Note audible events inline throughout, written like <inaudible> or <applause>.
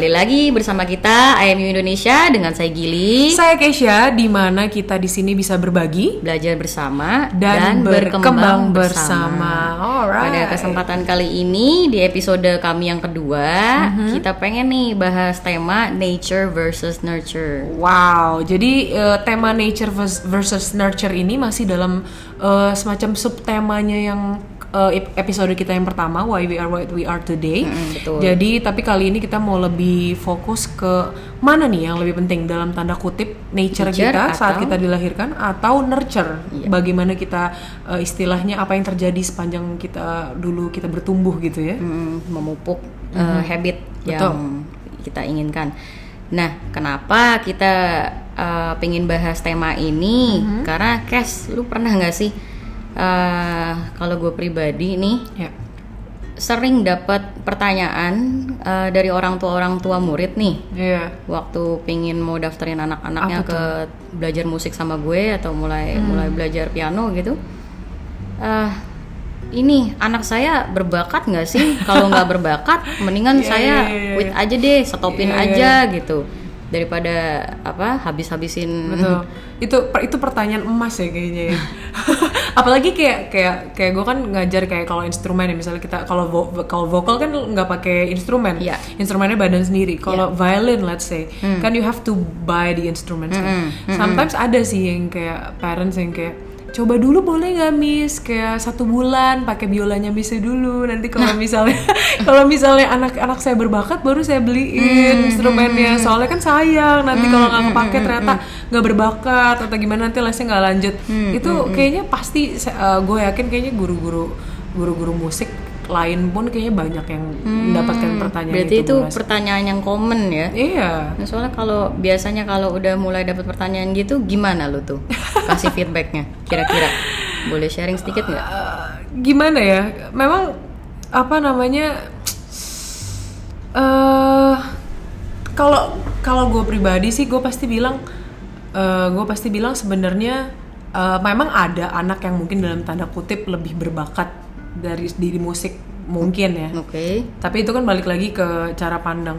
Kembali lagi bersama kita IMU Indonesia dengan saya Gili. Saya Keisha, di mana kita di sini bisa berbagi belajar bersama dan, berkembang bersama. Pada Alright. kesempatan kali ini di episode kami yang kedua, Mm-hmm. kita pengen nih bahas tema nature versus nurture. Wow, jadi eh, tema nature vers- versus nurture ini masih dalam eh, semacam subtemanya yang ep- episode kita yang pertama Why We Are What We Are Today. Mm, betul. Jadi tapi kali ini kita mau lebih fokus ke mana nih yang lebih penting dalam tanda kutip nature, Nature kita saat kita dilahirkan atau nurture. Iya. Bagaimana kita eh, istilahnya apa yang terjadi sepanjang kita dulu kita bertumbuh gitu ya. Mm, memupuk uh, habit. Betul. yang kita inginkan. Nah, kenapa kita uh, pengen bahas tema ini? Mm-hmm. Karena Kes, lu pernah nggak sih uh, kalau gue pribadi nih Ya. sering dapat pertanyaan uh, dari orang tua orang tua murid nih Iya. waktu pingin mau daftarin anak-anaknya Apa ke belajar musik sama gue atau mulai mulai belajar piano gitu Eh, ini anak saya berbakat nggak sih <laughs> kalau nggak berbakat mendingan Iya, saya iya, iya, quit iya. aja deh stopin iya, aja gitu daripada apa habis-habisin Betul. <laughs> itu itu pertanyaan emas ya kayaknya. ya. <laughs> Apalagi kayak kayak kayak gue kan ngajar kayak kalau instrumen ya misalnya kita kalau vo- kalau vokal kan nggak pakai instrumen. Iya. Instrumennya badan sendiri. Kalau violin let's say kan you have to buy the instruments. kan. Sometimes ada sih yang kayak parents yang kayak coba dulu boleh nggak miss? Kayak satu bulan pakai biolanya bisa dulu. Nanti kalau misalnya <laughs> kalau misalnya anak-anak saya berbakat baru saya beliin instrumennya. soalnya kan sayang nanti kalau nggak kepake ternyata nggak berbakat atau gimana nanti lesnya nggak lanjut. Itu kayaknya pasti gue yakin kayaknya guru-guru guru-guru musik lain pun kayaknya banyak yang mendapatkan pertanyaan berarti itu, itu, pertanyaan yang common ya? Iya. Nah, soalnya kalau biasanya kalau udah mulai dapat pertanyaan gitu gimana lu tuh? Kasih feedbacknya kira-kira. Boleh sharing sedikit nggak? Eh, gimana ya? Memang apa namanya eh kalau kalau gue pribadi sih gue pasti bilang gue pasti bilang sebenarnya eh, memang ada anak yang mungkin dalam tanda kutip lebih berbakat dari diri musik mungkin ya. Oke. Tapi itu kan balik lagi ke cara pandang.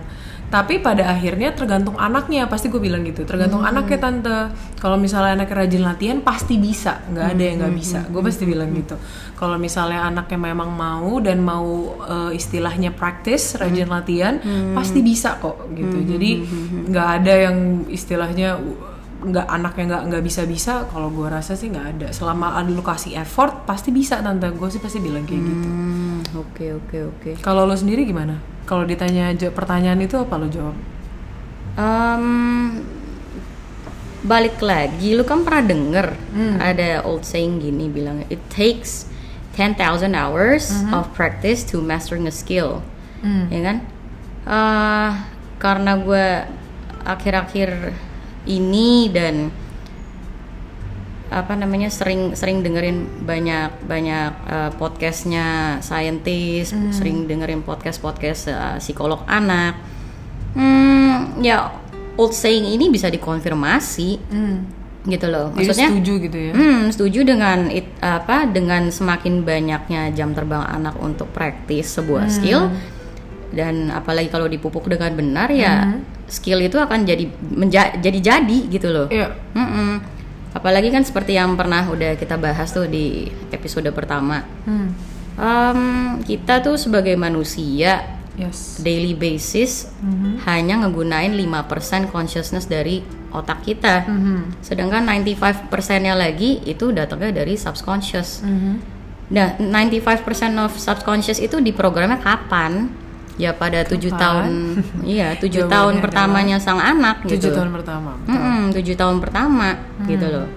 Tapi pada akhirnya tergantung anaknya pasti gue bilang gitu. Tergantung anaknya tante. Kalau misalnya anaknya rajin latihan pasti bisa. Nggak ada yang nggak bisa. Gue pasti bilang gitu. Kalau misalnya anaknya memang mau dan mau eh, istilahnya practice rajin latihan pasti bisa kok gitu. Jadi nggak ada yang istilahnya nggak anaknya nggak nggak bisa bisa kalau gue rasa sih nggak ada selama ada lu kasih effort pasti bisa tante gue sih pasti bilang kayak gitu Hmm, oke oke oke kalau lo sendiri gimana? Kalau ditanya pertanyaan itu apa lo jawab? Em, balik lagi lu kan pernah denger Hmm. ada old saying gini bilang it takes 10,000 hours Mm-hmm. of practice to mastering a skill Hmm. ya kan Eh, karena gue akhir-akhir ini dan apa namanya sering sering dengerin banyak banyak eh, podcastnya scientist sering dengerin podcast podcast psikolog anak. Hmm, ya old saying ini bisa dikonfirmasi. Gitu loh Jadi maksudnya setuju gitu ya? Hmm, setuju dengan it- apa dengan semakin banyaknya jam terbang anak untuk praktis sebuah Hmm. skill. Dan apalagi kalau dipupuk dengan benar ya skill itu akan jadi menja- jadi jadi gitu loh. Iya. Mm-mm. Apalagi kan seperti yang pernah udah kita bahas tuh di episode pertama. Hmm. Em, kita tuh sebagai manusia Yes. daily basis hanya ngegunain 5% consciousness dari otak kita. Sedangkan 95%-nya lagi itu datangnya dari subconscious. Nah, 95% of subconscious itu diprogramnya kapan? Ya pada tujuh tahun, <laughs> iya tujuh tahun pertamanya sang anak Tujuh gitu. tahun pertama. Tujuh tahun pertama gitu loh.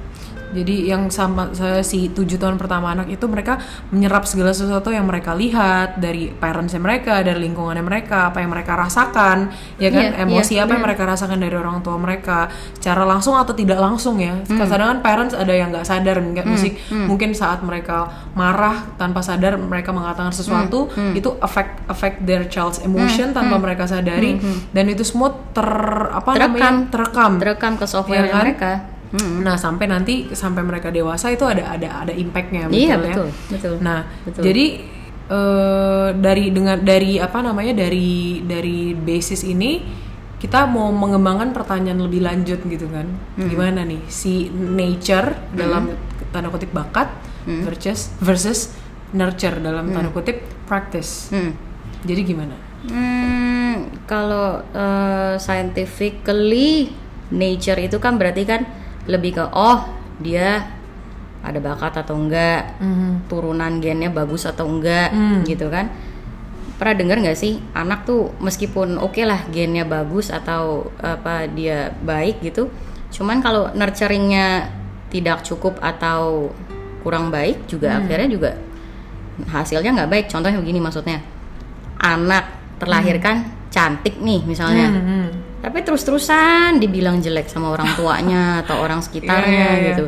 Jadi yang sama saya si tujuh tahun pertama anak itu mereka menyerap segala sesuatu yang mereka lihat dari parentsnya mereka, dari lingkungannya mereka, apa yang mereka rasakan, ya kan, Iya, emosi iya, apa yang mereka rasakan dari orang tua mereka, secara langsung atau tidak langsung ya. Kadang kan parents ada yang nggak sadar, nggak musik mungkin saat mereka marah tanpa sadar mereka mengatakan sesuatu itu affect affect their child's emotion tanpa mereka sadari. Dan itu semua ter apa namanya? Terekam. terekam. Terekam ke software Iya kan? mereka. Mm. Nah sampai nanti sampai mereka dewasa itu ada ada ada impactnya Iya, betul ya. betul, betul, Nah betul. jadi eh, dari dengan dari apa namanya dari dari basis ini kita mau mengembangkan pertanyaan lebih lanjut gitu kan gimana nih si nature dalam tanda kutip bakat versus versus nurture dalam tanda kutip practice Hmm. jadi gimana Hmm, kalau eh, scientifically nature itu kan berarti kan lebih ke oh dia ada bakat atau enggak, turunan gennya bagus atau enggak, gitu kan? Pernah dengar nggak sih anak tuh meskipun oke lah gennya bagus atau apa dia baik gitu, cuman kalau nurturingnya tidak cukup atau kurang baik juga akhirnya juga hasilnya nggak baik. Contohnya begini maksudnya, anak terlahirkan cantik nih misalnya, Hmm, tapi terus-terusan dibilang jelek sama orang tuanya <laughs> atau orang sekitarnya Iya, iya, iya. gitu.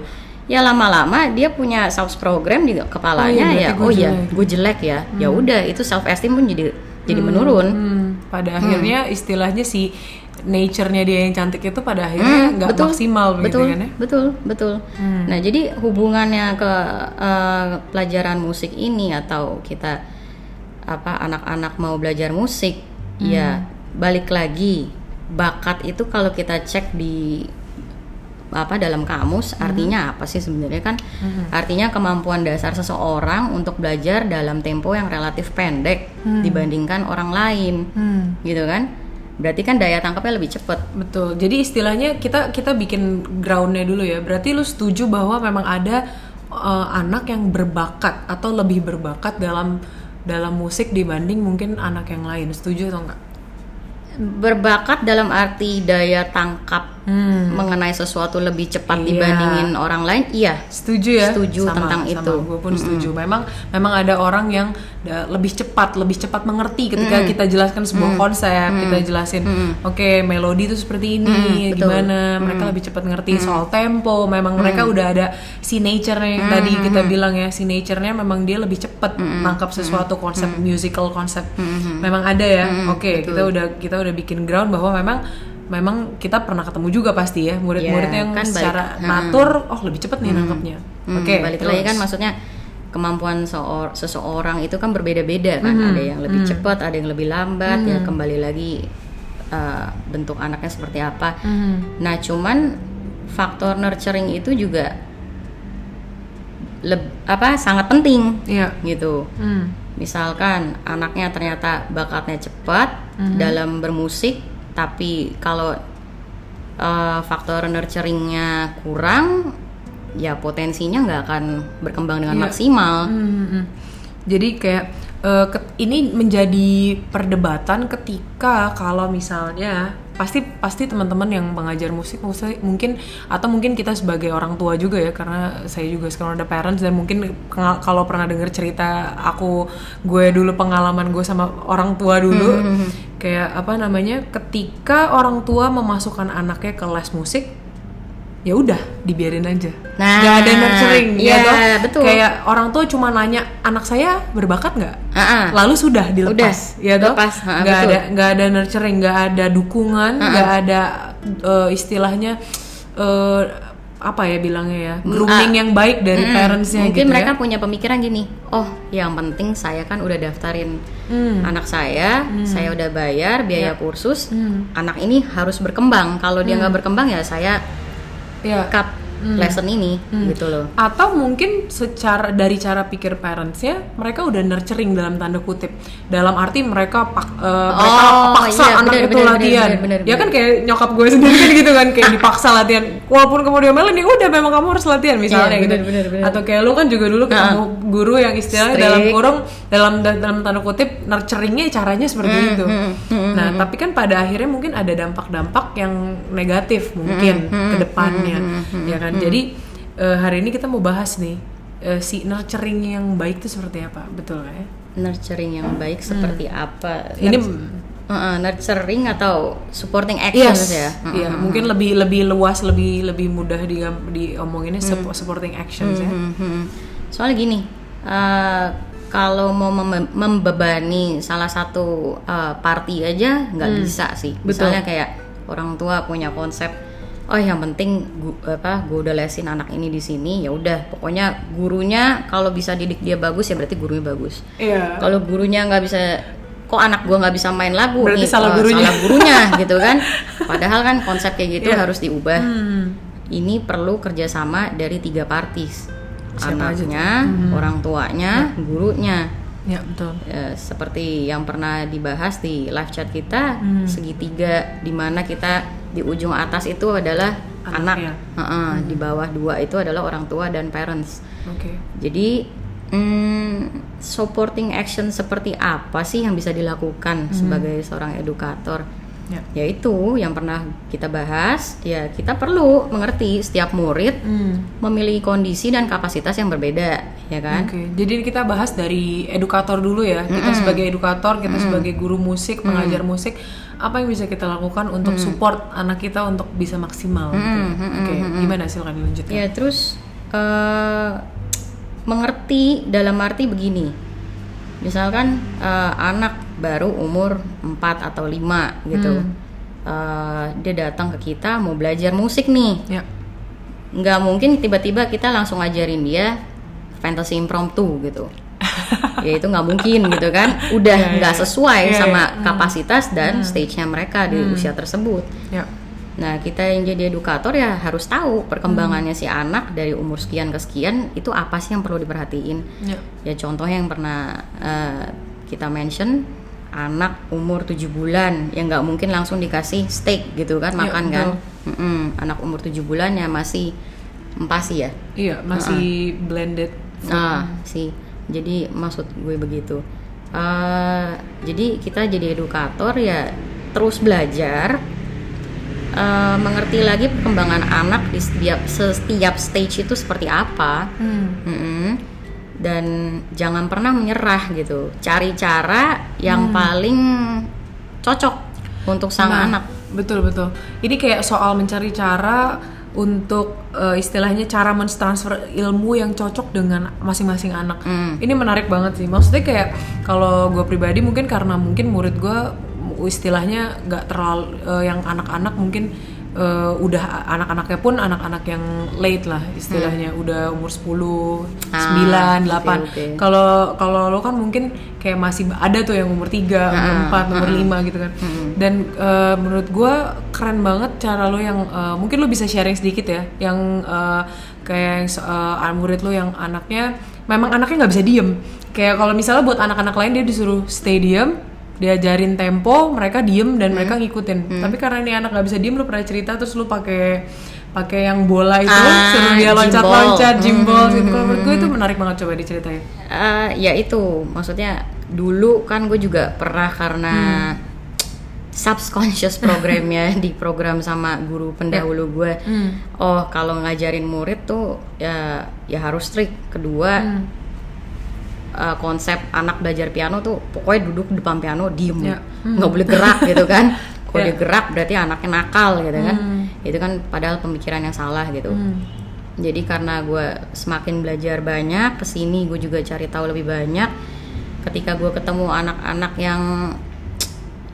Ya lama-lama dia punya self program di kepalanya Oh iya, ya, oh gue ya, jelek. gue jelek ya. Ya udah itu self esteem pun jadi jadi menurun. Hmm, pada akhirnya istilahnya si nature-nya dia yang cantik itu pada akhirnya Hmm, nggak betul, maksimal begitu betul, kan ya betul, betul. Nah, jadi hubungannya ke eh, pelajaran musik ini atau kita apa anak-anak mau belajar musik, ya balik lagi bakat itu kalau kita cek di apa dalam kamus artinya apa sih sebenarnya kan artinya kemampuan dasar seseorang untuk belajar dalam tempo yang relatif pendek dibandingkan orang lain Hmm. gitu kan berarti kan daya tangkapnya lebih cepat Betul. Jadi istilahnya kita kita bikin groundnya dulu ya. Berarti lu setuju bahwa memang ada uh, anak yang berbakat atau lebih berbakat dalam dalam musik dibanding mungkin anak yang lain. Setuju atau enggak? Berbakat dalam arti daya tangkap mengenai sesuatu lebih cepat Iya. dibandingin orang lain iya. Setuju ya? Setuju tentang itu. Gue pun setuju. Memang memang ada orang yang lebih cepat, lebih cepat mengerti ketika kita jelaskan sebuah konsep, kita jelasin, oke melodi itu seperti ini, gimana. Mereka lebih cepat ngerti soal tempo. Memang mereka udah ada si nature-nya yang tadi kita bilang ya, si nature-nya memang dia lebih cepat nangkap sesuatu konsep musical konsep. Memang ada ya. Oke, kita udah kita udah bikin ground bahwa memang memang kita pernah ketemu juga pasti ya murid-murid Ya, yang kan balik- secara Hmm. natur oh lebih cepat nih nangkapnya. Hmm, Oke, balik terus. lagi kan maksudnya kemampuan seor- seseorang itu kan berbeda-beda kan Hmm. ada yang lebih cepat ada yang lebih lambat ya kembali lagi uh, bentuk anaknya seperti apa Hmm. nah cuman faktor nurturing itu juga leb- apa sangat penting Iya. gitu Hmm. misalkan anaknya ternyata bakatnya cepat dalam bermusik tapi kalau uh, faktor nurturingnya kurang ya potensinya nggak akan berkembang dengan Iya. maksimal Hmm, hmm, hmm. Jadi kayak ket- ini menjadi perdebatan ketika kalau misalnya pasti pasti teman-teman yang mengajar musik mungkin atau mungkin kita sebagai orang tua juga ya karena saya juga sekarang ada parents dan mungkin kalau pernah dengar cerita aku gue dulu pengalaman gue sama orang tua dulu kayak apa namanya ketika orang tua memasukkan anaknya ke les musik ya udah dibiarin aja Nah, nggak ada nurturing iya, ya toh? betul. kayak orang tua cuma nanya anak saya berbakat nggak Ah-ah. lalu sudah dilepas Udah, ya toh lepas. Ha, nggak betul. ada nggak ada nurturing nggak ada dukungan nggak ada eh, istilahnya eh, apa ya bilangnya ya grooming yang baik dari parentsnya Mm, mungkin gitu mereka ya punya pemikiran gini oh yang penting saya kan udah daftarin Hmm. anak saya saya udah bayar biaya kursus Hmm. anak ini harus berkembang kalau dia nggak berkembang ya saya ya cut lesson ini gitu loh. Atau mungkin secara dari cara pikir parentsnya mereka udah nurturing dalam tanda kutip. Dalam arti mereka pak, eh, mereka Oh, paksa iya, anak bener, itu bener, latihan. bener, bener, ya kan kayak nyokap gue <laughs> sendiri kan gitu kan kayak dipaksa latihan. Walaupun kemudian ya udah memang kamu harus latihan misalnya Iya, gitu. bener, bener, bener. atau kayak lu kan juga dulu ketemu guru yang istilahnya Strict. dalam kurung dalam dalam tanda kutip nurturingnya caranya seperti Hmm, itu. nah tapi kan pada akhirnya mungkin ada dampak-dampak yang negatif mungkin Hmm, ke depannya. ya kan jadi eh, hari ini kita mau bahas nih eh, si nurturing yang baik itu seperti apa? Betul ya? Nurturing yang baik seperti apa? Ini Uh-uh, nurturing atau supporting actions yes. ya? Iya mungkin lebih lebih luas lebih lebih mudah di diomonginnya sup- supporting actions ya. Hmm, hmm. soalnya gini uh, kalau mau mem- membebani salah satu uh, party aja nggak bisa sih. Betul. misalnya kayak orang tua punya konsep oh yang penting gu- apa gue udah lesin anak ini di sini ya udah pokoknya gurunya kalau bisa didik dia bagus ya berarti gurunya bagus Iya. kalau gurunya nggak bisa kok anak gua nggak bisa main lagu Berarti nih, salah eh, gurunya. salah gurunya <laughs> gitu kan padahal kan konsep kayak gitu Iya. harus diubah Hmm. ini perlu kerjasama dari tiga Siapa tuh? anaknya orang tuanya gurunya Ya betul. Eh, seperti yang pernah dibahas di live chat kita Hmm. segitiga di mana kita di ujung atas itu adalah Anaknya. anak Heeh, di bawah dua itu adalah orang tua dan parents Oke. jadi hmm, supporting action seperti apa sih yang bisa dilakukan sebagai seorang edukator Ya. yaitu yang pernah kita bahas ya kita perlu mengerti setiap murid Hmm. memiliki kondisi dan kapasitas yang berbeda ya kan Oke, jadi kita bahas dari edukator dulu ya. Kita sebagai edukator, kita sebagai guru musik, pengajar musik, apa yang bisa kita lakukan untuk support anak kita untuk bisa maksimal? gitu. Oke, gimana silakan dilanjutkan. Ya terus eh, mengerti dalam arti begini, misalkan eh, anak baru umur 4 atau 5 gitu, Eh, dia datang ke kita mau belajar musik nih, Ya. nggak mungkin tiba-tiba kita langsung ajarin dia fantasy impromptu gitu. <laughs> ya itu nggak mungkin gitu kan, udah Ya, ya, nggak sesuai Ya, ya. sama kapasitas dan stage-nya mereka di usia tersebut. Ya. Nah, kita yang jadi edukator ya harus tahu perkembangannya si anak dari umur sekian ke sekian itu apa sih yang perlu diperhatiin. Ya. Ya contohnya yang pernah eh, kita mention anak umur 7 bulan yang nggak mungkin langsung dikasih steak gitu kan Iya, makan kan. Mm-mm, anak umur 7 bulan ya masih empasi ya. Iya, masih blended. Nah, sih. Jadi maksud gue begitu. Eh, jadi kita jadi edukator ya terus belajar eh, mengerti lagi perkembangan anak di setiap setiap stage itu seperti apa. Hmm. Dan jangan pernah menyerah gitu. Cari cara yang paling cocok untuk sang Nah, anak. Betul betul. Ini kayak soal mencari cara untuk eh, istilahnya cara mentransfer ilmu yang cocok dengan masing-masing anak. Hmm. Ini menarik banget sih. Maksudnya kayak kalau gue pribadi mungkin karena mungkin murid gue istilahnya nggak terlalu eh, yang anak-anak mungkin eh, udah anak-anaknya pun anak-anak yang late lah istilahnya udah umur 10, Ah, 9, 8. oke, oke. Kalau kalau lo kan mungkin kayak masih ada tuh yang umur 3, umur 4, umur 5 gitu kan. Dan eh, menurut gua keren banget cara lo yang eh, mungkin lo bisa sharing sedikit ya yang eh, kayak eh, murid lo yang anaknya memang anaknya nggak bisa diem. Kayak kalau misalnya buat anak-anak lain dia disuruh stay diem, diajarin tempo, mereka diem dan mereka ngikutin. Tapi karena ini anak nggak bisa diem, lo pernah cerita terus lo pakai pakai yang bola itu Ah, suruh dia loncat-loncat, jimbol gitu. Kalau menurut gue itu menarik banget coba diceritain. Eh, ya itu. Maksudnya dulu kan gue juga pernah karena subconscious <laughs> programnya di program sama guru pendahulu gue oh kalau ngajarin murid tuh ya ya harus strict. Kedua eh, konsep anak belajar piano tuh pokoknya duduk di depan piano diem Ya. nggak boleh gerak gitu kan <laughs> kalau Ya. dia gerak berarti anaknya nakal gitu kan itu kan padahal pemikiran yang salah gitu Hmm. jadi karena gue semakin belajar banyak ke sini gue juga cari tahu lebih banyak ketika gue ketemu anak-anak yang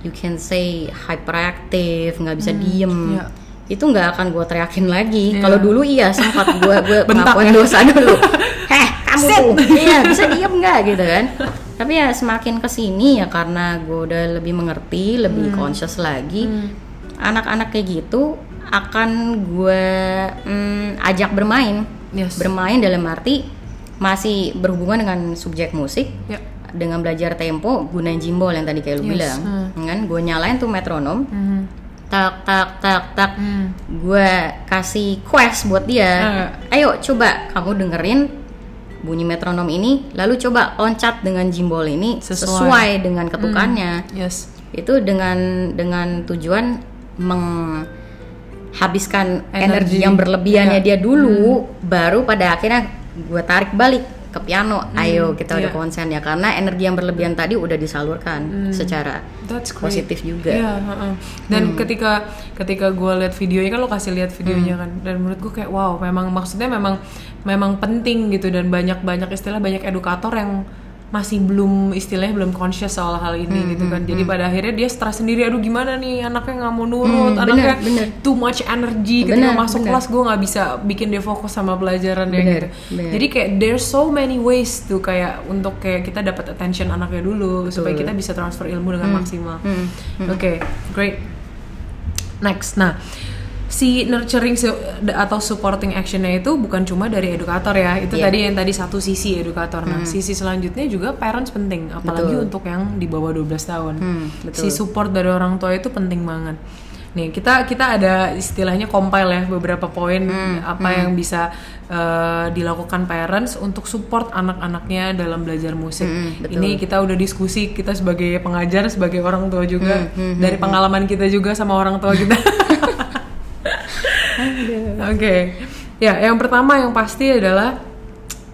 you can say hyperactive nggak bisa diem iya. itu nggak akan gue teriakin lagi Iya. kalau dulu iya sempat gue gue <laughs> ya? dosa dulu <laughs> heh kamu tuh. <laughs> Iya bisa diem nggak gitu kan? Tapi ya semakin ke sini ya karena gue udah lebih mengerti lebih Hmm. conscious lagi anak-anak kayak gitu akan gue mm, ajak bermain. Yes. bermain dalam arti masih berhubungan dengan subjek musik Ya. dengan belajar tempo gunain jimbol yang tadi kayak lu Yes, bilang. kan? Gue nyalain tuh metronom. Hmm. tak tak tak tak. Hmm. gue kasih quest buat dia. Ayo coba kamu dengerin bunyi metronom ini lalu coba loncat dengan jimbol ini Sesuai. sesuai, dengan ketukannya Yes. itu dengan dengan tujuan menghabiskan energi, Energi. yang berlebihannya Iya. dia dulu baru pada akhirnya gue tarik balik ke piano ayo kita udah iya. konsen ya karena energi yang berlebihan tadi udah disalurkan secara That's great. positif juga Iya, heeh. Dan ketika ketika gue lihat videonya kan lo kasih lihat videonya kan, dan menurut gue kayak wow, memang maksudnya memang memang penting gitu dan banyak banyak istilah banyak edukator yang masih belum istilahnya belum conscious soal hal ini Hmm, gitu kan. jadi pada akhirnya dia stres sendiri aduh gimana nih? Anaknya nggak mau nurut Hmm, anaknya bener, bener. too much energy ketika Bener, masuk bener. kelas gue nggak bisa bikin dia fokus sama pelajarannya Bener, gitu. bener. jadi kayak there's so many ways tuh kayak untuk kayak kita dapat attention anaknya dulu supaya kita bisa transfer ilmu dengan maksimal. Hmm, oke great. Next. Nah si nurturing su- atau supporting actionnya itu bukan cuma dari edukator ya. Itu Iya. tadi yang tadi satu sisi edukator. Nah sisi selanjutnya juga parents penting apalagi Betul. untuk yang di bawah 12 tahun. Hmm, si betul. support dari orang tua itu penting banget. Nih kita kita ada istilahnya compile ya beberapa poin Hmm, apa yang bisa eh, dilakukan parents untuk support anak-anaknya dalam belajar musik. Hmm, betul. ini kita udah diskusi kita sebagai pengajar sebagai orang tua juga Hmm, dari pengalaman kita juga sama orang tua kita <laughs> Oke, ya yang pertama yang pasti adalah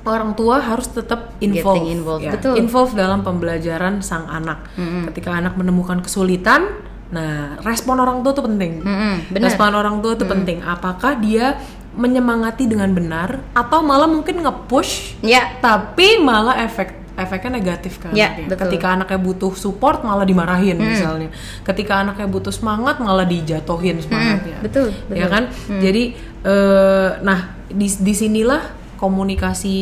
orang tua harus tetap involved, Getting involved, ya, betul. involved dalam pembelajaran sang anak. Ketika anak menemukan kesulitan, nah respon orang tua itu penting. Bener. Respon orang tua itu penting. Apakah dia menyemangati dengan benar atau malah mungkin nge-push Ya, tapi malah efek efeknya negatif kan. Ya, betul. ketika anaknya butuh support malah dimarahin misalnya. Ketika anaknya butuh semangat malah dijatuhin semangatnya. betul, ya betul. kan? Jadi eh, nah di di sinilah komunikasi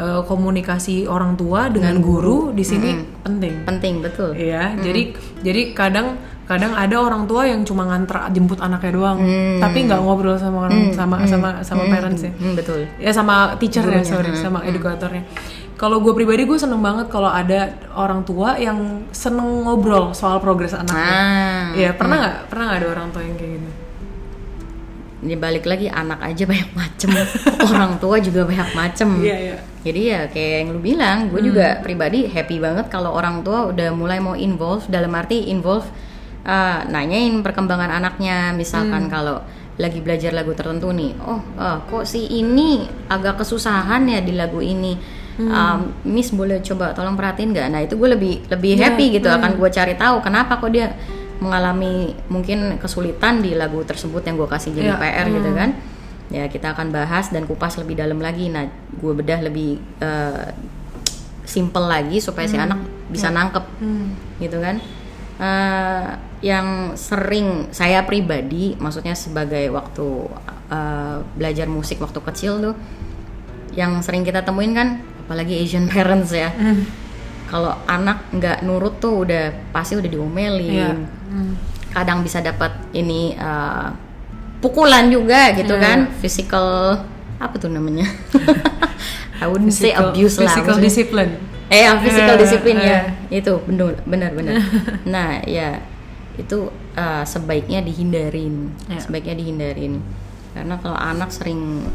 eh, komunikasi orang tua dengan guru di sini penting. Penting betul. Iya, jadi jadi kadang kadang ada orang tua yang cuma nganter jemput anaknya doang, tapi nggak ngobrol sama orang sama sama sama parents ya. Hmm, betul. Ya sama teacher ya, sorry, sama edukatornya. Kalau gue pribadi gue seneng banget kalau ada orang tua yang seneng ngobrol soal progres anaknya. Ah, Iya, pernah nggak pernah nggak ada orang tua yang kayak gitu? ini balik lagi anak aja banyak macem, <laughs> orang tua juga banyak macem. Iya iya. Jadi ya kayak yang lu bilang, gue juga pribadi happy banget kalau orang tua udah mulai mau involve dalam arti involve uh, nanyain perkembangan anaknya, misalkan kalau lagi belajar lagu tertentu nih, oh uh, kok si ini agak kesusahan ya di lagu ini. Um, Miss boleh coba tolong perhatiin nggak? Nah itu gue lebih lebih Iya, happy gitu akan gue cari tahu kenapa kok dia mengalami mungkin kesulitan di lagu tersebut yang gue kasih jadi Iya, PR gitu kan. Ya kita akan bahas dan kupas lebih dalam lagi. Nah gue bedah lebih eh, simple lagi supaya si anak bisa nangkep gitu kan. Eh, yang sering saya pribadi maksudnya sebagai waktu eh, belajar musik waktu kecil tuh yang sering kita temuin kan apalagi Asian parents ya. Kalau anak nggak nurut tuh udah pasti udah diomelin. Iya. kadang bisa dapat ini eh, pukulan juga gitu Iya. kan. physical apa tuh namanya? <laughs> I wouldn't say Physical- abuse lah Physical discipline. eh ya, physical Eh, discipline ya. eh. itu benar benar benar. <laughs> Nah ya itu eh, sebaiknya dihindarin. Ya. sebaiknya dihindarin. Karena kalau anak sering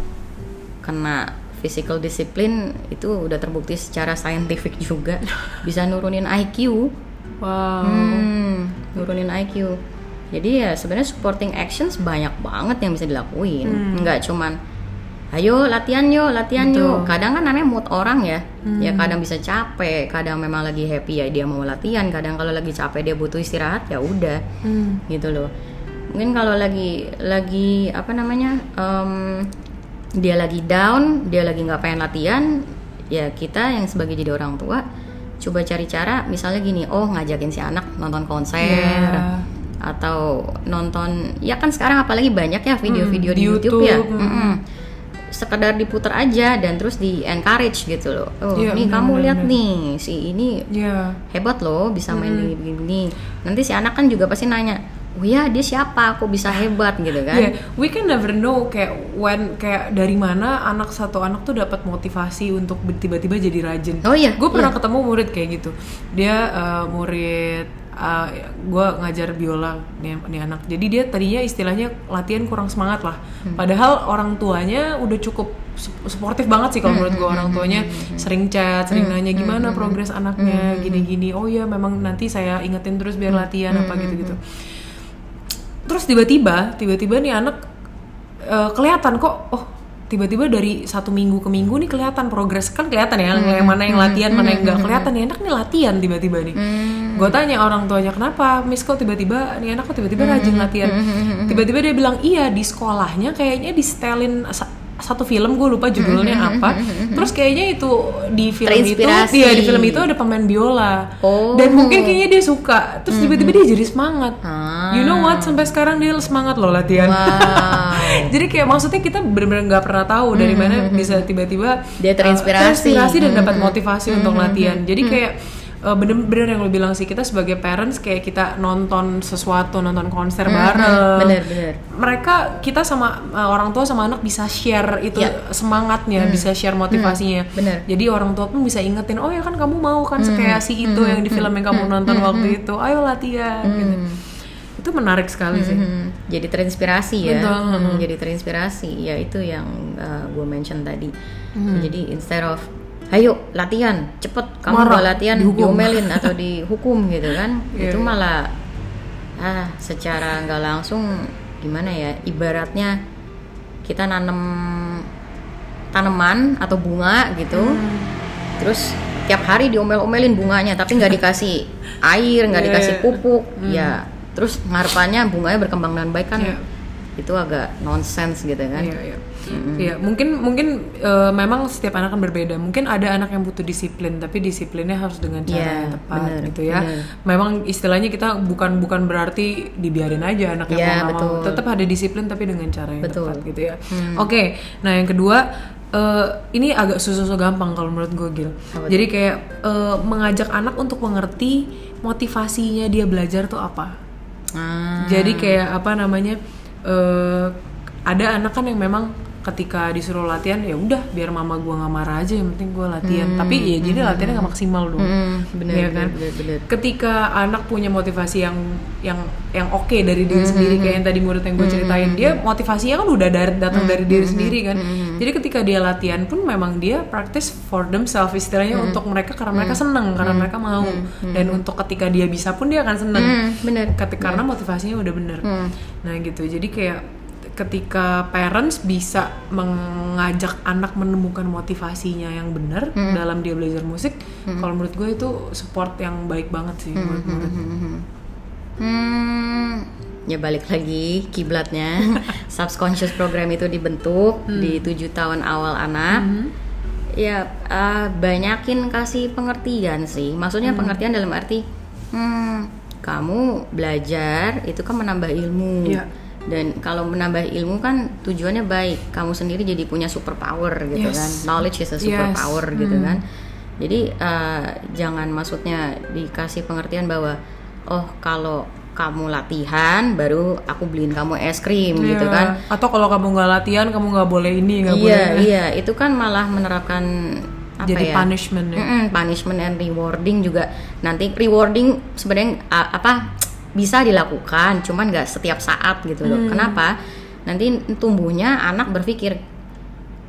kena physical discipline itu udah terbukti secara saintifik juga <laughs> bisa nurunin IQ Wow. Hmm, nurunin IQ. Jadi ya sebenarnya supporting actions banyak banget yang bisa dilakuin. Nggak cuman ayo latihan yuk, latihan Hmm. yuk. Betul. Kadang kan namanya mood orang ya. Ya Hmm. kadang bisa capek, kadang memang lagi happy ya dia mau latihan, kadang kalau lagi capek dia butuh istirahat ya udah. Hmm. Gitu loh. Mungkin kalau lagi lagi apa namanya? em, dia lagi down, dia lagi nggak pengen latihan, ya kita yang sebagai jadi orang tua coba cari cara misalnya gini oh ngajakin si anak nonton konser Iya. atau nonton ya kan sekarang apalagi banyak ya video-video Hmm, di di YouTube, ya YouTube, Mm-mm. sekedar diputar aja dan terus di encourage gitu loh oh Iya, nih benar, kamu lihat nih si ini Iya. hebat loh bisa main Hmm. begini-begini nanti si anak kan juga pasti nanya oh ya dia siapa kok bisa hebat gitu kan Yeah, we can never know kayak when kayak dari mana anak satu anak tuh dapat motivasi untuk tiba-tiba jadi rajin. Oh iya, gue pernah iya. ketemu murid kayak gitu. Dia uh, murid uh, gue ngajar biola nih, nih anak. Jadi dia tadinya istilahnya latihan kurang semangat lah. Hmm. Padahal orang tuanya udah cukup suportif banget sih kalau menurut Hmm, gue orang tuanya sering chat, sering nanya gimana progres anaknya, gini-gini. Oh ya memang nanti saya ingetin terus biar latihan apa gitu-gitu terus tiba-tiba tiba-tiba nih anak eh, kelihatan kok oh tiba-tiba dari satu minggu ke minggu nih kelihatan progres kan kelihatan ya yang mana yang latihan mana yang nggak kelihatan nih anak nih latihan tiba-tiba nih. Gue tanya orang tuanya kenapa miss kok tiba-tiba nih anak kok tiba-tiba rajin latihan? Tiba-tiba dia bilang iya di sekolahnya kayaknya di setelin satu film gue lupa judulnya apa. terus kayaknya itu di film itu Terinspirasi. iya di film itu ada pemain biola. Oh. dan mungkin kayaknya dia suka. Terus tiba-tiba dia jadi semangat. Ah. you know what? Sampai sekarang dia semangat loh latihan. Wow. <laughs> jadi kayak maksudnya kita benar-benar nggak pernah tahu dari mana bisa tiba-tiba Dia uh, terinspirasi. terinspirasi dan dapat motivasi untuk latihan. jadi kayak uh, bener-bener yang lo bilang sih kita sebagai parents kayak kita nonton sesuatu nonton konser bareng. bener, bener. mereka kita sama uh, orang tua sama anak bisa share itu Ya. semangatnya bisa share motivasinya. Bener. jadi orang tua pun bisa ingetin oh ya kan kamu mau kan kayak si itu yang di film yang kamu nonton waktu itu. Ayo latihan gitu. Itu menarik sekali sih. Hmm, jadi terinspirasi ya. Betul. Hmm, jadi terinspirasi. Ya itu yang gue mention tadi. Hmm. jadi instead of ayo latihan cepet kamu Marah, gak latihan dihukum." diomelin atau <laughs> dihukum gitu kan Iya, itu iya. malah ah secara nggak langsung gimana ya ibaratnya kita nanam tanaman atau bunga gitu Hmm. terus tiap hari diomel-omelin bunganya tapi nggak dikasih <laughs> air nggak Iya, dikasih iya. pupuk ya terus harapannya bunganya berkembang dengan baik kan Iya. itu agak nonsense gitu kan Iya, iya. Iya, mungkin mungkin eh, memang setiap anak kan berbeda. Mungkin ada anak yang butuh disiplin, tapi disiplinnya harus dengan cara Iya, yang tepat bener, gitu ya. bener. Memang istilahnya kita bukan bukan berarti dibiarin aja anak yang Iya, mau mau. Tetap ada disiplin tapi dengan cara yang Betul. Hmm. tepat gitu ya. Oke, nah yang kedua eh, ini agak susah-susah gampang kalau menurut gue Gil. Apa? Jadi kayak eh, mengajak anak untuk mengerti motivasinya dia belajar tuh apa. Ah, Jadi kayak apa namanya? eh ada anak kan yang memang ketika disuruh latihan ya udah biar mama gua nggak marah aja yang penting gua latihan. Tapi ya jadi latihannya nggak maksimal dong. hmm, bener, Iya bener, kan? bener, bener. Ketika anak punya motivasi yang yang yang oke dari diri sendiri kayak yang tadi murid yang gue ceritain, dia motivasinya kan udah dari datang dari diri sendiri kan. Jadi ketika dia latihan pun memang dia practice for themselves istilahnya untuk mereka karena mereka seneng karena mereka mau dan untuk ketika dia bisa pun dia akan seneng. Hmm, bener Ketika karena motivasinya udah bener. Hmm. Nah gitu. Jadi kayak ketika parents bisa mengajak anak menemukan motivasinya yang benar Hmm. dalam dia belajar musik, kalau menurut gue itu support yang baik banget sih buat murid. Hmm, ya balik lagi kiblatnya <laughs> subconscious program itu dibentuk Hmm. di tujuh tahun awal anak. Ya eh, banyakin kasih pengertian sih. Maksudnya Hmm. pengertian dalam arti, hmm, kamu belajar itu kan menambah ilmu. Iya. Dan kalau menambah ilmu kan tujuannya baik. Kamu sendiri jadi punya superpower gitu Yes. kan. Knowledge is a Yes. superpower gitu Hmm. kan. Jadi eh, jangan maksudnya dikasih pengertian bahwa oh kalau kamu latihan baru aku beliin kamu es krim gitu Iya. kan. Atau kalau kamu nggak latihan, kamu nggak boleh ini, nggak Iya boleh. iya itu kan malah menerapkan apa Jadi ya? punishment ya. Mm-mm, punishment and rewarding juga nanti rewarding sebenarnya a- apa bisa dilakukan cuman nggak setiap saat gitu loh Hmm. kenapa nanti tumbuhnya anak berpikir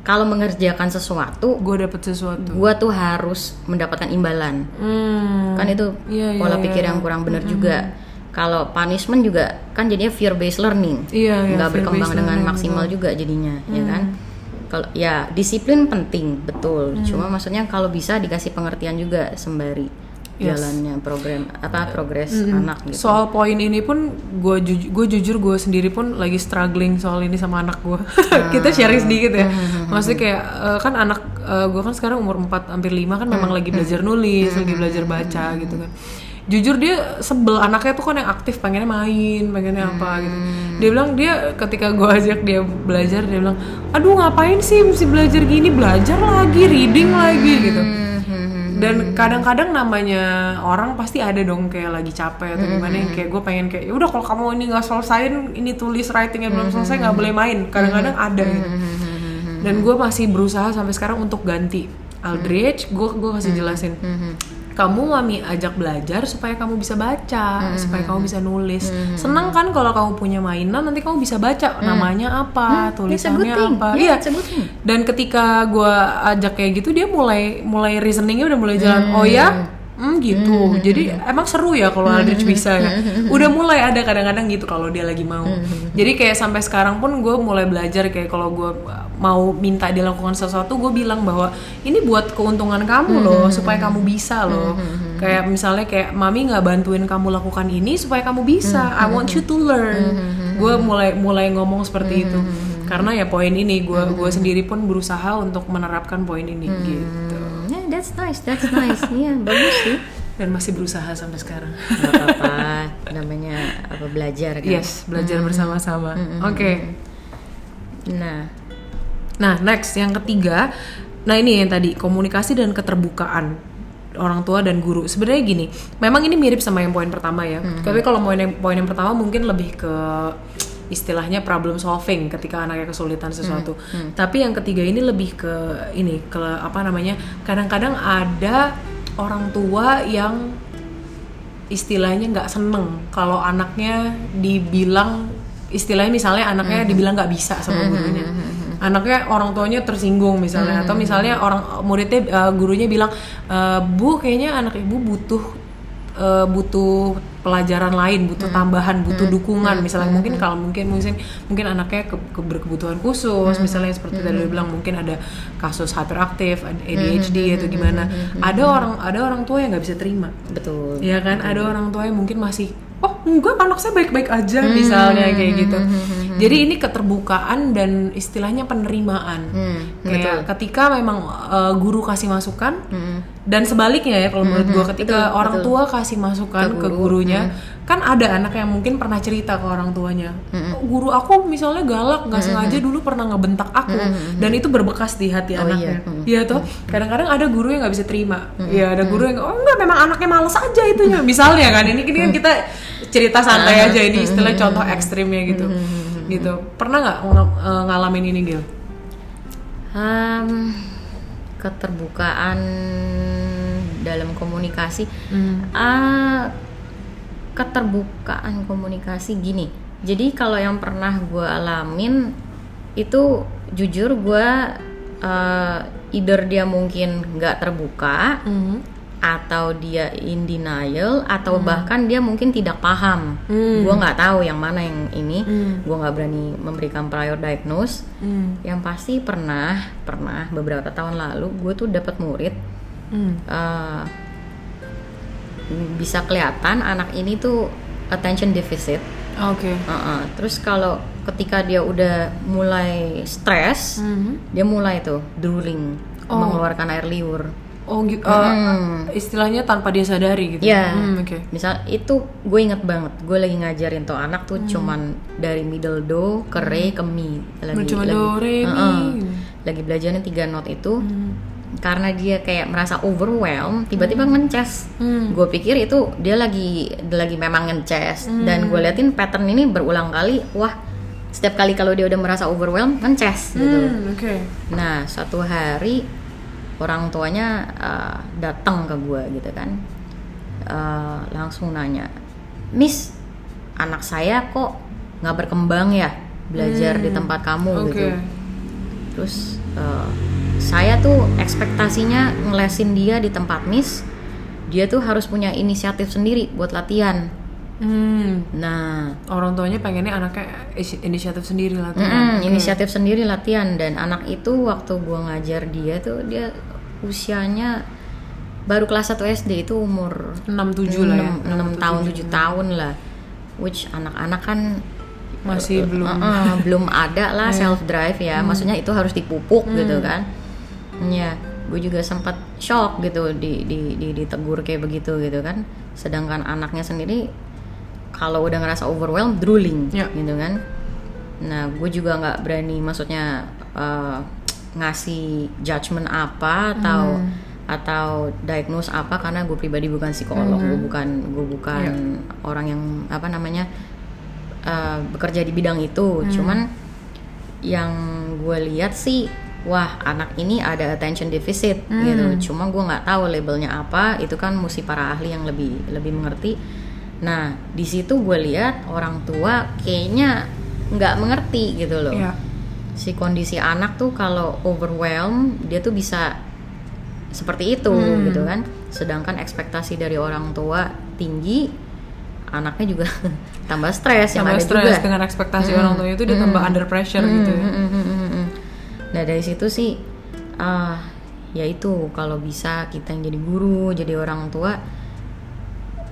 kalau mengerjakan sesuatu Gue dapet sesuatu. gua tuh harus mendapatkan imbalan Hmm. kan itu Iya, iya, pola pikir iya. yang kurang benar juga kalau punishment juga kan jadinya fear based learning Iya, iya, nggak berkembang dengan learning, maksimal betul. juga jadinya ya kan kalau ya disiplin penting betul Hmm. cuma maksudnya kalau bisa dikasih pengertian juga sembari Yes. jalannya program apa progres Mm-mm. anak gitu Soal poin ini pun gue jujur, gue jujur gue sendiri pun lagi struggling soal ini sama anak gue. <laughs> Kita sharing sedikit ya. Maksudnya kayak eh, kan anak gue kan sekarang umur 4 hampir 5 kan memang lagi belajar nulis, lagi belajar baca gitu kan. Jujur dia sebel anaknya tuh kan yang aktif pengennya main, pengennya apa gitu. Dia bilang dia ketika gue ajak dia belajar dia bilang, "Aduh, ngapain sih mesti belajar gini? Belajar lagi, reading lagi gitu." Dan kadang-kadang namanya orang pasti ada dong kayak lagi capek atau gimana yang kayak gue pengen kayak ya udah kalau kamu ini nggak selesaiin ini tulis writingnya belum selesai nggak boleh main. Kadang-kadang ada gitu. Dan gue masih berusaha sampai sekarang untuk ganti. Aldrich gue gue kasih jelasin kamu mami ajak belajar supaya kamu bisa baca supaya kamu bisa nulis senang kan kalau kamu punya mainan nanti kamu bisa baca namanya apa tulisannya thing. apa Yeah, iya thing. dan ketika gue ajak kayak gitu dia mulai mulai reasoningnya udah mulai jalan oh ya Hmm gitu. Jadi emang seru ya kalau Aldrich bisa ya. Udah mulai ada kadang-kadang gitu kalau dia lagi mau. Jadi kayak sampai sekarang pun gue mulai belajar kayak kalau gue mau minta dia lakukan sesuatu, gue bilang bahwa ini buat keuntungan kamu loh, supaya kamu bisa loh. Kayak misalnya kayak mami nggak bantuin kamu lakukan ini supaya kamu bisa. I want you to learn. Gue mulai mulai ngomong seperti itu. karena ya poin ini gue gue sendiri pun berusaha untuk menerapkan poin ini gitu Hmm, yeah, that's nice, that's nice. <laughs> Iya, bagus sih. dan masih berusaha sampai sekarang Gak apa-apa, namanya apa belajar kan. yes belajar bersama-sama oke Nah, Nah, next yang ketiga, nah ini yang tadi komunikasi dan keterbukaan orang tua dan guru. Sebenarnya gini, memang ini mirip sama yang poin pertama ya. Tapi kalau poin yang poin yang pertama mungkin lebih ke istilahnya problem solving ketika anaknya kesulitan sesuatu. Tapi yang ketiga ini lebih ke ini ke apa namanya? Kadang-kadang ada orang tua yang istilahnya nggak seneng kalau anaknya dibilang istilahnya misalnya anaknya dibilang nggak bisa sama gurunya anaknya orang tuanya tersinggung misalnya. Atau misalnya orang muridnya eh, gurunya bilang "Eh, bu kayaknya anak ibu butuh eh, butuh pelajaran lain butuh tambahan butuh dukungan. Misalnya mungkin kalau mungkin mungkin mungkin anaknya ke, ke- berkebutuhan khusus misalnya seperti tadi lu bilang mungkin ada kasus hyperaktif ADHD atau gimana. Ada orang ada orang tua yang nggak bisa terima. Betul. ya kan? Ada orang tua yang mungkin masih oh enggak anak saya baik-baik aja misalnya kayak gitu. Jadi ini keterbukaan dan istilahnya penerimaan. Hmm, kayak ketika memang uh, guru kasih masukan dan sebaliknya ya kalau menurut gua ketika orang tua kasih masukan ke, gurunya kan ada anak yang mungkin pernah cerita ke orang tuanya "Oh, guru aku misalnya galak nggak sengaja dulu pernah ngebentak aku. Dan itu berbekas di hati anaknya. iya. Toh kadang-kadang ada guru yang nggak bisa terima. Ya ada guru yang oh enggak memang anaknya males aja itunya. Misalnya kan ini ini kan kita cerita santai aja ini istilah contoh ekstrimnya gitu. Gitu. Pernah nggak ng- eh, ngalamin ini Gil? Um, keterbukaan dalam komunikasi. Ah, keterbukaan komunikasi gini. Jadi kalau yang pernah gue alamin itu jujur gue uh, either dia mungkin nggak terbuka atau dia in denial atau bahkan dia mungkin tidak paham. Gue nggak tahu yang mana yang ini. Gue nggak berani memberikan prior diagnose. Yang pasti pernah pernah beberapa tahun lalu gue tuh dapat murid uh, bisa kelihatan anak ini tuh attention deficit. Oke. Uh-uh. Terus kalau ketika dia udah mulai stres, dia mulai tuh drooling, mengeluarkan air liur. Oh, gi- eh, istilahnya tanpa dia sadari gitu. Ya, Hmm, Oke. misal itu gue inget banget. Gue lagi ngajarin tuh anak tuh Hmm. cuman dari middle do ke re ke mi. Lagi, Cuma lagi, do, re, mi. Uh-uh. lagi belajarin tiga not itu. Hmm. Karena dia kayak merasa overwhelmed, tiba-tiba ngeces. Hmm. Gue pikir itu dia lagi lagi memang ngeces dan gue liatin pattern ini berulang kali. Wah, setiap kali kalau dia udah merasa overwhelmed ngeces gitu. Hmm, Oke. Nah, suatu hari orang tuanya uh, datang ke gue gitu kan, Uh, langsung nanya, Miss, anak saya kok nggak berkembang ya belajar di tempat kamu Hmm, Oke. gitu. Terus uh, saya tuh ekspektasinya ngelesin dia di tempat Miss, dia tuh harus punya inisiatif sendiri buat latihan. Hmm. Nah, Orang tuanya pengennya anaknya is- inisiatif sendiri lah. tuh. Mm-mm, inisiatif sendiri latihan dan anak itu waktu gua ngajar dia tuh dia usianya baru kelas 1 SD itu umur 6 7 lah ya. 6, tahun 7 tahun lah which anak-anak kan Masih eh, belum. eh, belum ada lah self drive ya maksudnya itu harus dipupuk gitu kan ya gue juga sempat shock gitu di, di, di ditegur kayak begitu gitu kan sedangkan anaknya sendiri kalau udah ngerasa overwhelmed drooling Ya. gitu kan. Nah gue juga nggak berani maksudnya eh, ngasih judgement apa atau atau diagnose apa karena gue pribadi bukan psikolog gue bukan gue bukan orang yang apa namanya eh, bekerja di bidang itu. Cuman yang gue lihat sih wah anak ini ada attention deficit gitu. Cuma gue nggak tahu labelnya apa. Itu kan mesti para ahli yang lebih lebih mengerti nah di situ gue lihat orang tua kayaknya nggak mengerti gitu loh Iya. si kondisi anak tuh kalau overwhelm dia tuh bisa seperti itu Hmm. gitu kan sedangkan ekspektasi dari orang tua tinggi anaknya juga <laughs> tambah stres yang ada stres juga dengan ekspektasi orang tuanya itu dia tambah under pressure gitu ya. Mm, mm, mm, mm, mm. Nah dari situ sih, ah ya itu kalau bisa kita yang jadi guru, jadi orang tua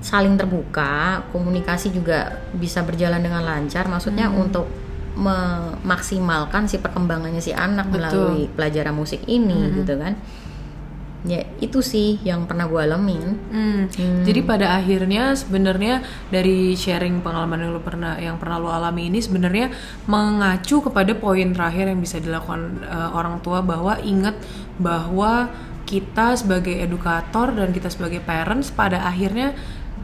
saling terbuka, komunikasi juga bisa berjalan dengan lancar. Maksudnya untuk memaksimalkan si perkembangannya si anak Betul. melalui pelajaran musik ini gitu kan ya itu sih yang pernah gue alamin Hmm. Jadi pada akhirnya sebenarnya dari sharing pengalaman yang lu pernah yang pernah lu alami ini sebenarnya mengacu kepada poin terakhir yang bisa dilakukan eh, orang tua bahwa ingat bahwa kita sebagai edukator dan kita sebagai parents pada akhirnya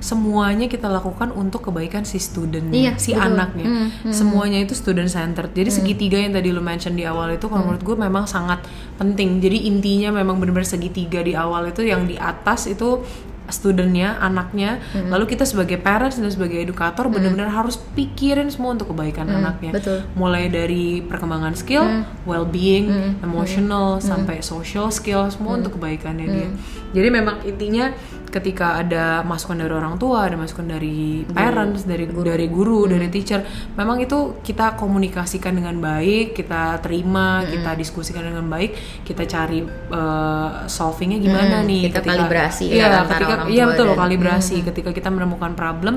semuanya kita lakukan untuk kebaikan si studentnya, Iya, si betul. anaknya. Hmm, Semuanya itu student centered. Jadi segitiga yang tadi lu mention di awal itu Hmm. kalau menurut gue memang sangat penting. Jadi intinya memang benar-benar segitiga di awal itu yang di atas itu studentnya, anaknya, Hmm. lalu kita sebagai parents dan sebagai edukator benar-benar harus pikirin semua untuk kebaikan anaknya. Hmm, betul. Mulai dari perkembangan skill, well-being, emotional, sampai social skill semua untuk kebaikannya dia. Jadi memang intinya ketika ada masukan dari orang tua, ada masukan dari parents, dari dari guru, dari teacher, memang itu kita komunikasikan dengan baik, kita terima, kita diskusikan dengan baik, kita cari uh, solvingnya gimana Hmm, nih kita ketika kalibrasi ya iya, antara ketika orang iya betul dan- Hmm. kalibrasi ketika kita menemukan problem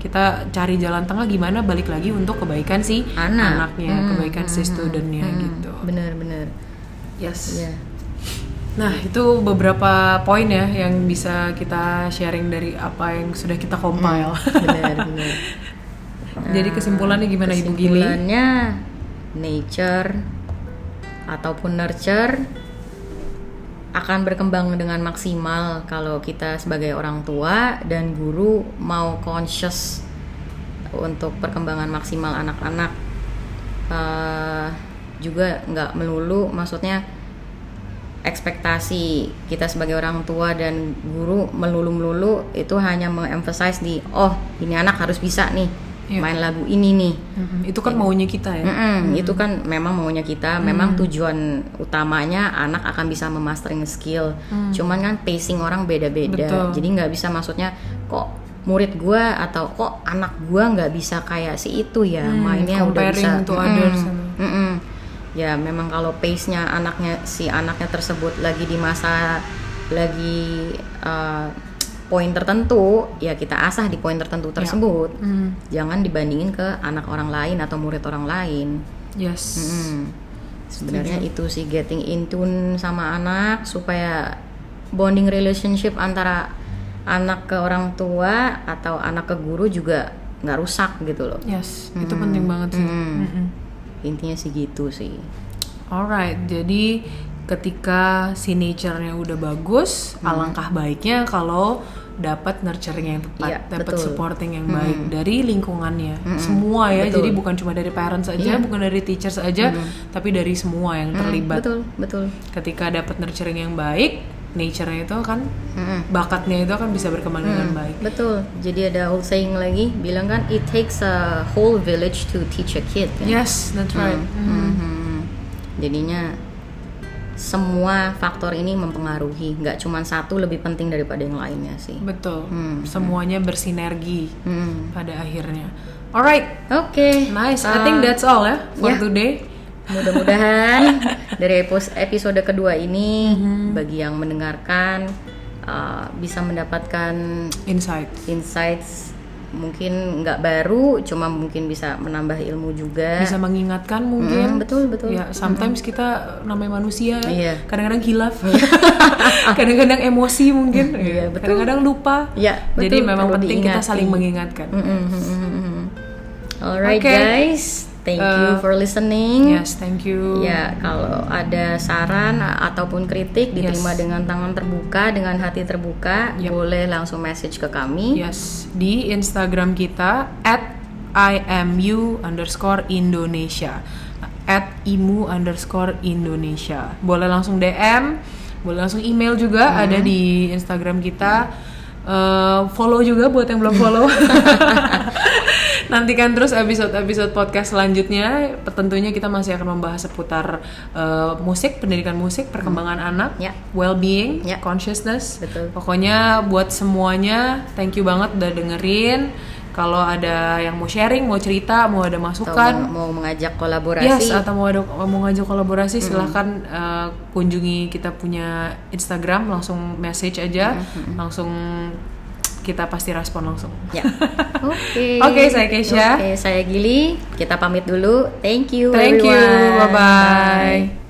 kita cari jalan tengah gimana balik lagi untuk kebaikan si Anak. anaknya kebaikan si studentnya gitu. Bener-bener yes. Ya nah itu beberapa poin ya yang bisa kita sharing dari apa yang sudah kita compile. Bener-bener <laughs> jadi kesimpulannya gimana ibu Gili? Kesimpulannya nature ataupun nurture akan berkembang dengan maksimal kalau kita sebagai orang tua dan guru mau conscious untuk perkembangan maksimal anak-anak. Eh, juga nggak melulu maksudnya ekspektasi kita sebagai orang tua dan guru melulu-melulu itu hanya mengemphasize di oh ini anak harus bisa nih Iya. main lagu ini nih. Mm-mm, itu kan maunya kita ya? Mm-mm, itu kan memang maunya kita. Memang tujuan utamanya anak akan bisa memastering skill. Cuman kan pacing orang beda-beda. Betul. jadi nggak bisa maksudnya kok murid gua atau kok anak gua nggak bisa kayak si itu ya? Mainnya udah bisa. to others. mm-mm. Ya memang kalau pace-nya anaknya si anaknya tersebut lagi di masa lagi uh, poin tertentu ya kita asah di poin tertentu tersebut. Mm, jangan dibandingin ke anak orang lain atau murid orang lain. Yes. Mm. sebenarnya itu sih getting in tune sama anak supaya bonding relationship antara anak ke orang tua atau anak ke guru juga nggak rusak gitu loh. Yes itu penting banget sih. Mm. Mm-mm. Intinya sih gitu sih Alright, jadi ketika si nature-nya udah bagus, alangkah baiknya kalau dapat nurturing yang tepat, Iya, dapat supporting yang baik dari lingkungannya, Mm-mm, semua ya. betul. Jadi bukan cuma dari parents aja, Iya. bukan dari teachers aja, tapi dari semua yang terlibat. betul betul Ketika dapat nurturing yang baik, nature-nya itu kan Mm-mm. bakatnya itu akan bisa berkembang dengan baik. betul jadi ada old saying lagi bilang kan it takes a whole village to teach a kid kan? Yes, that's right. Mhm. Jadinya semua faktor ini mempengaruhi, nggak cuma satu lebih penting daripada yang lainnya sih. Betul. Hmm. Semuanya bersinergi Hmm. pada akhirnya. Alright, Oke, nice. I Uh, think that's all ya for ya. today. Mudah-mudahan dari episode kedua ini Mm-hmm. bagi yang mendengarkan uh, bisa mendapatkan Insight. insights mungkin nggak baru, cuma mungkin bisa menambah ilmu juga. bisa mengingatkan mungkin Mm, betul betul. ya sometimes kita namanya manusia Iya. kadang-kadang hilaf <laughs> <laughs> kadang-kadang emosi mungkin ya. betul. kadang-kadang lupa jadi betul, memang perlu penting kita saling mengingatkan Mm, mm, mm, mm, mm. Alright Oke. guys, thank you Uh, for listening. yes thank you Ya, kalau ada saran ataupun kritik diterima Yes. dengan tangan terbuka, dengan hati terbuka, Yep. boleh langsung message ke kami. yes di Instagram kita at imu underscore Indonesia at imu underscore Indonesia boleh langsung DM boleh langsung email juga Hmm. ada di Instagram kita Eh, follow juga buat yang belum follow <laughs> nantikan terus episode-episode podcast selanjutnya tentunya kita masih akan membahas seputar eh, musik pendidikan musik perkembangan anak Ya. well-being Ya. consciousness Betul. Pokoknya buat semuanya, thank you banget udah dengerin. Kalau ada yang mau sharing, mau cerita, mau ada Atau masukan, mau, mau mengajak kolaborasi. yes atau mau ada mau ngajak kolaborasi, silahkan uh, kunjungi kita punya Instagram, langsung message aja, langsung kita pasti respon langsung. Ya. <laughs> Oke. Oke, saya Keisha. Oke, saya Gili. Kita pamit dulu. Thank you Thank you. everyone. Bye-bye.